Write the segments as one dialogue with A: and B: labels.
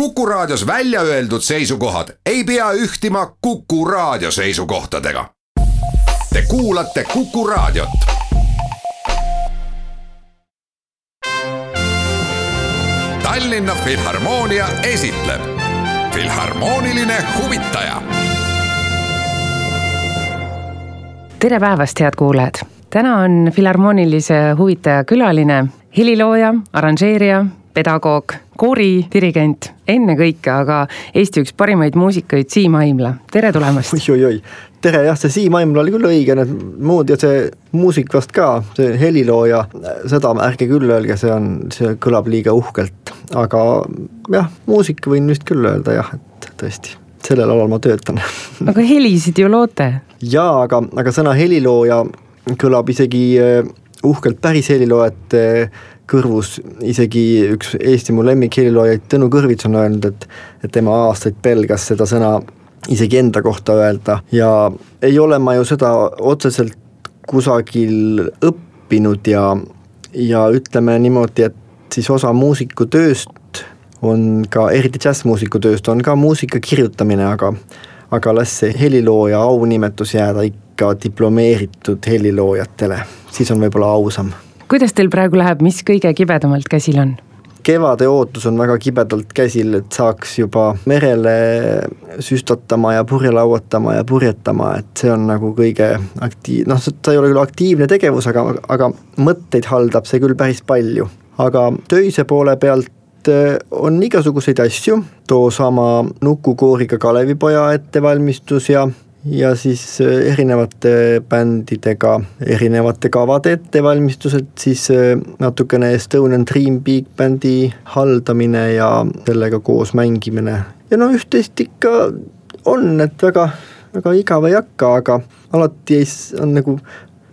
A: Kuku Raadios välja öeldud seisukohad ei pea ühtima Kuku Raadio seisukohtadega. Te kuulate Kuku Raadiot. Tallinna Filharmoonia esitleb Filharmooniline huvitaja.
B: tere päevast, head kuulajad! täna on Filharmoonilise huvitaja külaline helilooja, arranžeerija, pedagoog, kooridirigent ennekõike, aga Eesti üks parimaid muusikuid, Siim Aimla, tere tulemast!
C: oi-oi-oi, tere jah, see Siim Aimla oli küll õige, need muud ja see muusik vast ka, see helilooja, seda ärge küll öelge, see on, see kõlab liiga uhkelt, aga jah, muusik võin vist küll öelda jah, et tõesti, sellel alal ma töötan.
B: Aga helisid ju loote?
C: jaa, aga, aga sõna helilooja kõlab isegi eh, uhkelt. Päris heliloojate kõrvus, isegi üks Eesti mu lemmikheliloojaid Tõnu Kõrvits on öelnud, et et tema aastaid pelgas seda sõna isegi enda kohta öelda ja ei ole ma ju seda otseselt kusagil õppinud ja ja ütleme niimoodi, et siis osa muusikutööst on ka, eriti džässmuusiku tööst, on ka muusika kirjutamine, aga aga las see helilooja aunimetus jääda ikka diplomeeritud heliloojatele, siis on võib-olla ausam.
B: Kuidas teil praegu läheb, mis kõige kibedamalt käsil on?
C: kevade ootus on väga kibedalt käsil, et saaks juba merele süstatama ja purje lauatama ja purjetama, et see on nagu kõige aktiiv-, noh, see ei ole küll aktiivne tegevus, aga, aga mõtteid haldab see küll päris palju. aga töise poole pealt eh, on igasuguseid asju, toosama Nukukooriga Kalevipoja ettevalmistus ja ja siis eh, erinevate bändidega erinevate kavade ettevalmistused, siis eh, natukene Estonian Dream Big Bandi haldamine ja sellega koos mängimine. ja no üht-teist ikka on, et väga, väga igav ei hakka, aga alati on nagu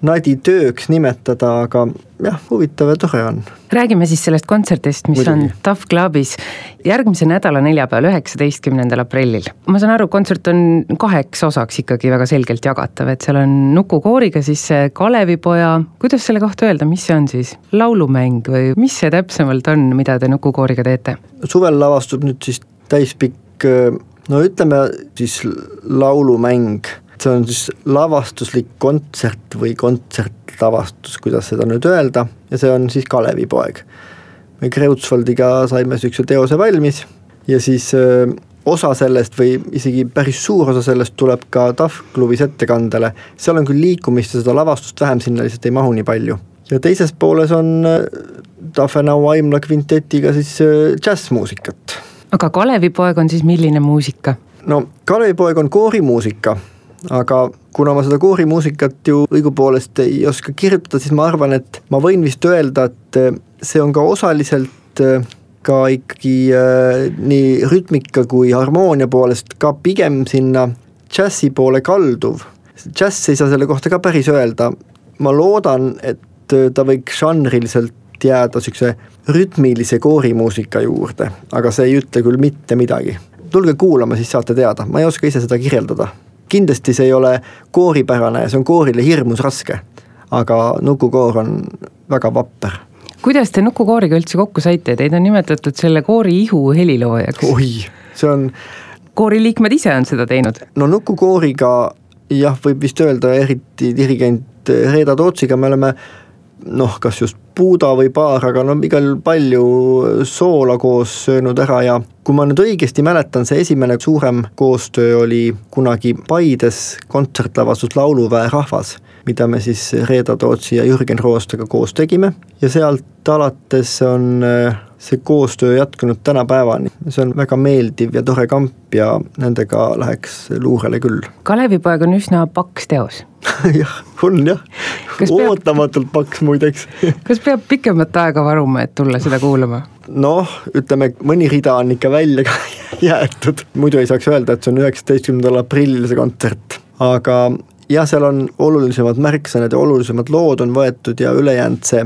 C: nadi tööks nimetada, aga jah, huvitav ja tore on.
B: räägime siis sellest kontserdist, mis Muidugi. on Tough Clubis järgmise nädala neljapäeval, üheksateistkümnendal aprillil. ma saan aru, kontsert on kaheks osaks ikkagi väga selgelt jagatav, et seal on Nuku kooriga siis see Kalevipoja, kuidas selle kohta öelda, mis see on siis, laulumäng või mis see täpsemalt on, mida te Nuku kooriga teete?
C: suvel lavastub nüüd siis täispikk no ütleme siis laulumäng see on siis lavastuslik kontsert või kontsertlavastus, kuidas seda nüüd öelda, ja see on siis Kalevipoeg. me Kreutzwaldiga saime niisuguse teose valmis ja siis öö, osa sellest või isegi päris suur osa sellest tuleb ka TAF klubis ettekandele, seal on küll liikumist ja seda lavastust vähem, sinna lihtsalt ei mahu nii palju. ja teises pooles on Tafenau Aimla kvintetiga siis džässmuusikat.
B: aga Kalevipoeg on siis milline muusika?
C: no Kalevipoeg on koorimuusika aga kuna ma seda koorimuusikat ju õigupoolest ei oska kirjutada, siis ma arvan, et ma võin vist öelda, et eh, see on ka osaliselt eh, ka ikkagi äh, nii rütmika kui harmoonia poolest ka pigem sinna džässi poole kalduv. džäss ei saa selle kohta ka päris öelda, ma loodan, et ta võiks žanriliselt jääda niisuguse rütmilise koorimuusika juurde, aga see ei ütle küll mitte midagi. tulge kuulama, siis saate teada, ma ei oska ise seda kirjeldada kindlasti see ei ole kooripärane ja see on koorile hirmus raske. aga nukukoor on väga vapper.
B: kuidas te nukukooriga üldse kokku saite, teid on nimetatud selle koori ihu heliloojaks?
C: oi, see on.
B: kooriliikmed ise on seda teinud?
C: no nukukooriga jah, võib vist öelda, eriti dirigent Reeda Tootsiga me oleme noh, kas just puuda või paar, aga no igal palju soola koos söönud ära ja kui ma nüüd õigesti mäletan, see esimene suurem koostöö oli kunagi Paides kontsertlavastus Lauluväe rahvas, mida me siis Reeda Tootsi ja Jürgen Roostega koos tegime. Ja sealt alates on äh, see koostöö jätkunud tänapäevani, see on väga meeldiv ja tore kamp ja nendega läheks luurele küll.
B: Kalevipoeg on üsna paks teos.
C: Jah, on jah, ootamatult paks muideks.
B: Kas peab pikemat aega varuma, et tulla seda kuulama?
C: noh, ütleme mõni rida on ikka välja jäetud, muidu ei saaks öelda, et see on üheksateistkümnendal aprillil see kontsert, aga jah, seal on olulisemad märksõnad ja olulisemad lood on võetud ja ülejäänud see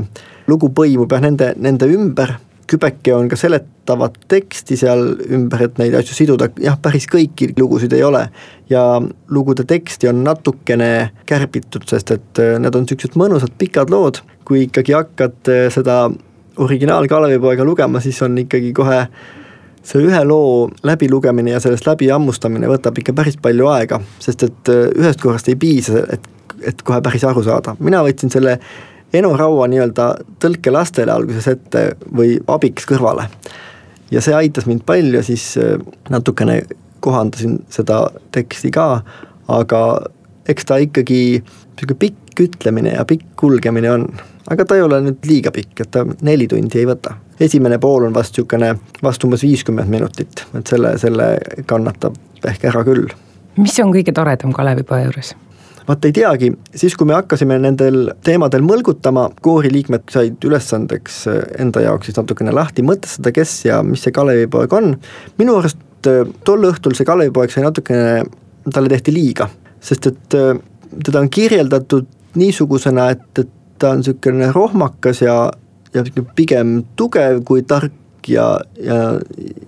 C: lugu põimub jah nende, nende ümber. Kübeke on ka seletavat teksti seal ümber, et neid asju siduda, jah, päris kõiki lugusid ei ole. ja lugude teksti on natukene kärbitud, sest et äh, need on niisugused mõnusad pikad lood, kui ikkagi hakkad äh, seda originaal Kalevipoega lugema, siis on ikkagi kohe see ühe loo läbilugemine ja sellest läbi hammustamine võtab ikka päris palju aega, sest et äh, ühest korrast ei piisa, et, et kohe päris aru saada, mina võtsin selle Eno Raua nii-öelda tõlke lastele alguses ette või abiks kõrvale. ja see aitas mind palju, siis äh, natukene kohandasin seda teksti ka, aga eks ta ikkagi niisugune pikk ütlemine ja pikk kulgemine on, aga ta ei ole nüüd liiga pikk, et ta neli tundi ei võta. esimene pool on vast niisugune vast umbes viiskümmend minutit, et selle, selle kannatab ehk ära küll.
B: mis on kõige toredam Kalevipoja juures?
C: vaat ei teagi, siis kui me hakkasime nendel teemadel mõlgutama, kooriliikmed said ülesandeks enda jaoks siis natukene lahti mõtestada, kes ja mis see Kalevipoeg on, minu arust tol õhtul see Kalevipoeg sai natukene, talle tehti liiga, sest et teda on kirjeldatud niisugusena, et, et ta on niisugune rohmakas ja, ja pigem tugev kui tark ja, ja,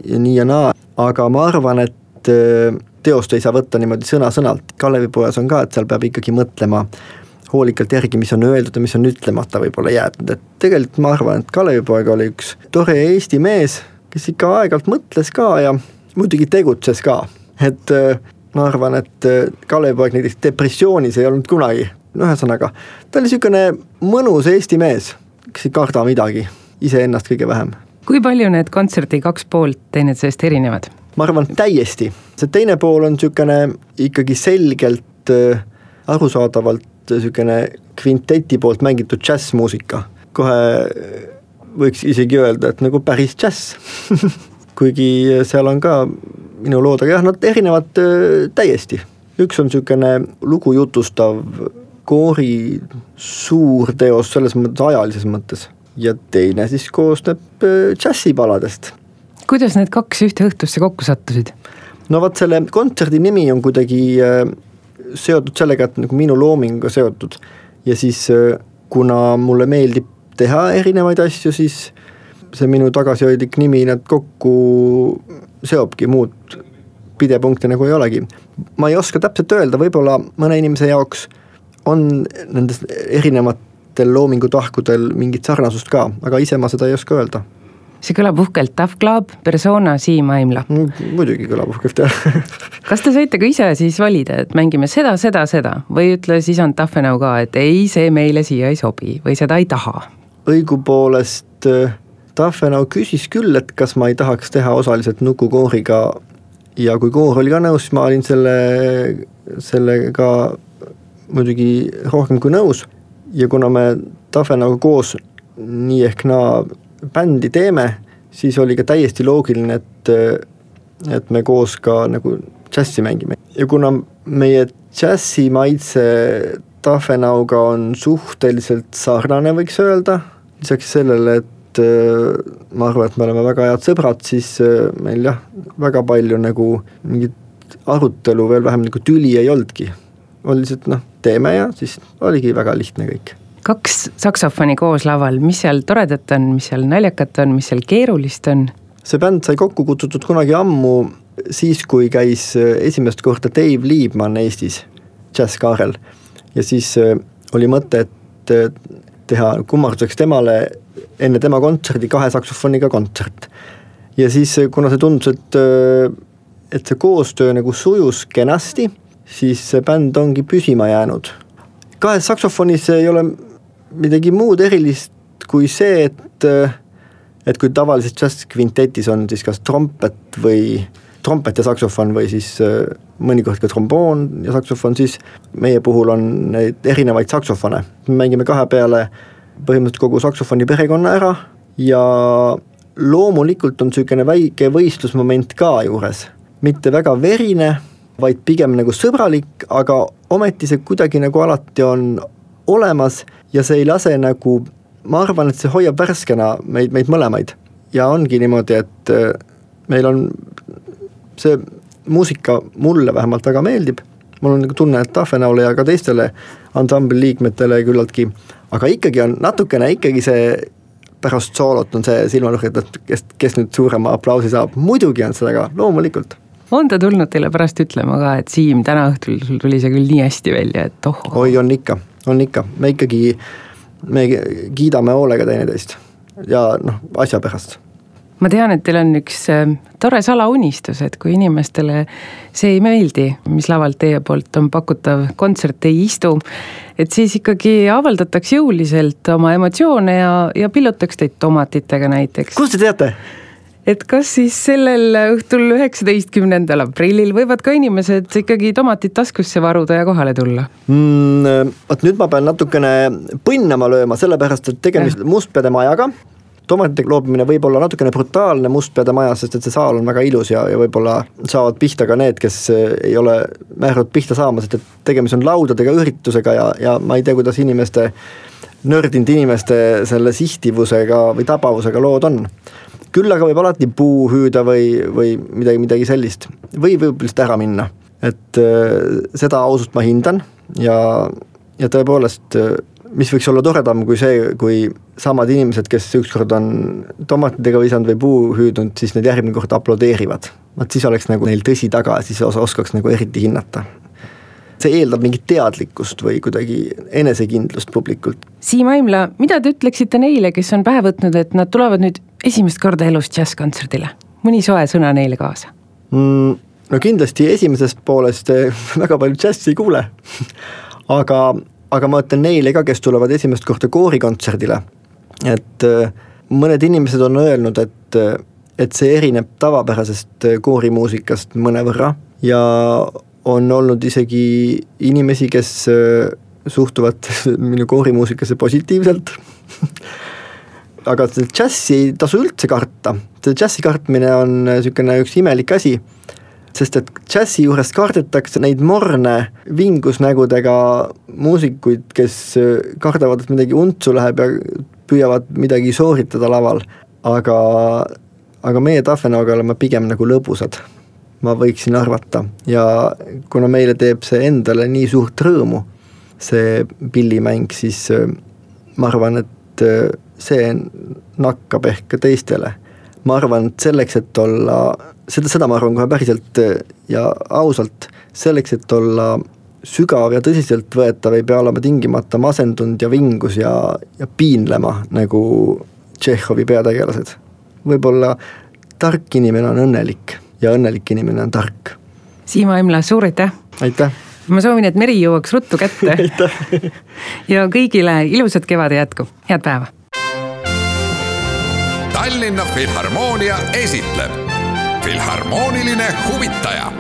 C: ja nii ja naa, aga ma arvan, et äh, teost ei saa võtta niimoodi sõna-sõnalt, Kalevipojas on ka, et seal peab ikkagi mõtlema hoolikalt järgi, mis on öeldud ja mis on ütlemata võib-olla jäetud, et tegelikult ma arvan, et Kalevipoeg oli üks tore Eesti mees, kes ikka aeg-ajalt mõtles ka ja muidugi tegutses ka, et äh, ma arvan, et äh, Kalevipoeg näiteks depressioonis ei olnud kunagi, ühesõnaga, ta oli niisugune mõnus Eesti mees, kes ei karda midagi, iseennast kõige vähem.
B: kui palju need kontserdi kaks poolt teineteisest erinevad?
C: ma arvan, täiesti, see teine pool on niisugune ikkagi selgelt äh, arusaadavalt niisugune kvinteti poolt mängitud džässmuusika, kohe äh, võiks isegi öelda, et nagu päris džäss kuigi seal on ka minu loodega, jah, nad erinevad äh, täiesti. üks on niisugune lugu jutustav koori suur teos selles mõttes, ajalises mõttes ja teine siis koosneb äh, džässipaladest.
B: kuidas need kaks ühte õhtusse kokku sattusid?
C: no vot, selle kontserdi nimi on kuidagi äh, seotud sellega, et nagu minu loominguga seotud ja siis kuna mulle meeldib teha erinevaid asju, siis see minu tagasihoidlik nimi nad kokku seobki, muud pidepunkte nagu ei olegi. ma ei oska täpselt öelda, võib-olla mõne inimese jaoks on nendes erinevatel loomingutahkudel mingit sarnasust ka, aga ise ma seda ei oska öelda.
B: See kõlab uhkelt, Tough Club, persona, Siim Aimla
C: mm,. muidugi kõlab uhkelt, jah.
B: Kas te saite ka ise siis valida, et mängime seda, seda, seda? Või ütles isand Tafenau ka, et ei, see meile siia ei sobi või seda ei taha?
C: õigupoolest äh, Tafenau küsis küll, et kas ma ei tahaks teha osaliselt nukukooriga ja kui koor oli ka nõus, siis ma olin selle, sellega muidugi rohkem kui nõus ja kuna me Tafenauga koos nii ehk naa bändi teeme, siis oli ka täiesti loogiline, et, et me koos ka nagu džässi mängime ja kuna meie džässi maitse Tafenauga on suhteliselt sarnane, võiks öelda, lisaks sellele, et ma arvan, et me oleme väga head sõbrad, siis meil jah, väga palju nagu mingit arutelu, veel vähem nagu tüli ei olnudki. Oli lihtsalt noh, teeme ja siis oligi väga lihtne kõik.
B: kaks saksofoni koos laval, mis seal toredat on, mis seal naljakat on, mis seal keerulist on?
C: see bänd sai kokku kutsutud kunagi ammu, siis kui käis äh, esimest korda Dave Liebmann Eestis, džässkaarel. ja siis oli mõte, et teha kummarduseks temale enne tema kontserdi kahe saksofoniga kontsert. ja siis, kuna see tundus, et, et see koostöö nagu sujus kenasti, siis see bänd ongi püsima jäänud. kahes saksofonis ei ole midagi muud erilist kui see, et, et kui tavaliselt džässkvintetis on siis kas trompet või trompet ja saksofon või siis mõnikord ka tromboon ja saksofon, siis meie puhul on neid erinevaid saksofone, me mängime kahe peale põhimõtteliselt kogu saksofoni perekonna ära ja loomulikult on niisugune väike võistlusmoment ka juures, mitte väga verine, vaid pigem nagu sõbralik, aga ometi see kuidagi nagu alati on olemas ja see ei lase nagu, ma arvan, et see hoiab värskena meid, meid mõlemaid. ja ongi niimoodi, et äh, meil on see muusika mulle vähemalt väga meeldib, mul on nagu tunne, et Tafenäole ja ka teistele ansambli liikmetele küllaltki aga ikkagi on natukene ikkagi see pärast soolot on see silmanurk, et kes, kes nüüd suurema aplausi saab, muidugi on seda ka, loomulikult.
B: On ta tulnud teile pärast ütlema ka, et Siim, täna õhtul sul tuli see küll nii hästi välja, et oh,
C: oi, on ikka, on ikka, me ikkagi, me kiidame hoolega teineteist ja noh, asja pärast
B: ma tean, et teil on üks äh, tore salaunistus, et kui inimestele see ei meeldi, mis lavalt teie poolt on pakutav kontsert ei istu, et siis ikkagi avaldataks jõuliselt oma emotsioone ja, ja pillutaks teid tomatitega näiteks.
C: kust te teate?
B: Et kas siis sellel õhtul, üheksateistkümnendal aprillil võivad ka inimesed ikkagi tomatid taskusse varuda ja kohale tulla?
C: Mm,? vot nüüd ma pean natukene põnnama lööma, sellepärast et tegemist Mustpeade majaga. Tomatitega loobumine võib olla natukene brutaalne Mustpeade majas, sest et see saal on väga ilus ja, ja võib-olla saavad pihta ka need, kes ei ole määratud pihta saama, sest et tegemist on laudadega üritusega ja, ja ma ei tea, kuidas inimeste, nördinud inimeste selle sihtivusega või tabavusega lood on küll aga võib alati puu hüüda või, või midagi, midagi sellist. Või võib lihtsalt ära minna, et äh, seda ausust ma hindan ja, ja tõepoolest, äh, mis võiks olla toredam kui see, kui samad inimesed, kes ükskord on tomatidega visanud või puu hüüdnud, siis need järgmine kord aplodeerivad. vot siis oleks nagu neil tõsi taga, siis oskaks nagu eriti hinnata see eeldab mingit teadlikkust või kuidagi enesekindlust publikult.
B: Siim Aimla, mida te ütleksite neile, kes on pähe võtnud, et nad tulevad nüüd esimest korda elus džässkontserdile, mõni soe sõna neile kaasa
C: mm,? no kindlasti esimesest poolest eh, väga palju džässi ei kuule aga, aga ma ütlen neile ka, kes tulevad esimest korda koorikontserdile, et eh, mõned inimesed on öelnud, et, eh, et see erineb tavapärasest koorimuusikast mõnevõrra ja on olnud isegi inimesi, kes suhtuvad minu koorimuusikasse positiivselt. Aga džässi ei tasu üldse karta, see džässi kartmine on niisugune üks imelik asi, sest et džässi juures kardetakse neid morne vingusnägudega muusikuid, kes kardavad, et midagi untsu läheb ja püüavad midagi sooritada laval, aga, aga meie Tafenauga oleme pigem nagu lõbusad, ma võiksin arvata, ja kuna meile teeb see endale nii suurt rõõmu, see pillimäng, siis ma arvan, et see nakkab ehk ka teistele. ma arvan, et selleks, et olla, seda, seda ma arvan kohe päriselt ja ausalt, selleks, et olla sügav ja tõsiseltvõetav, ei pea olema tingimata masendunud ja vingus ja, ja piinlema, nagu Tšehhovi peategelased. võib-olla tark inimene on õnnelik ja õnnelik inimene on tark.
B: Siim Aimla, suur aitäh!
C: aitäh!
B: ma soovin, et meri jõuaks ruttu kätte ja kõigile ilusat kevade jätku, head päeva!
A: Tallinna Filharmoonia esitleb Filharmooniline huvitaja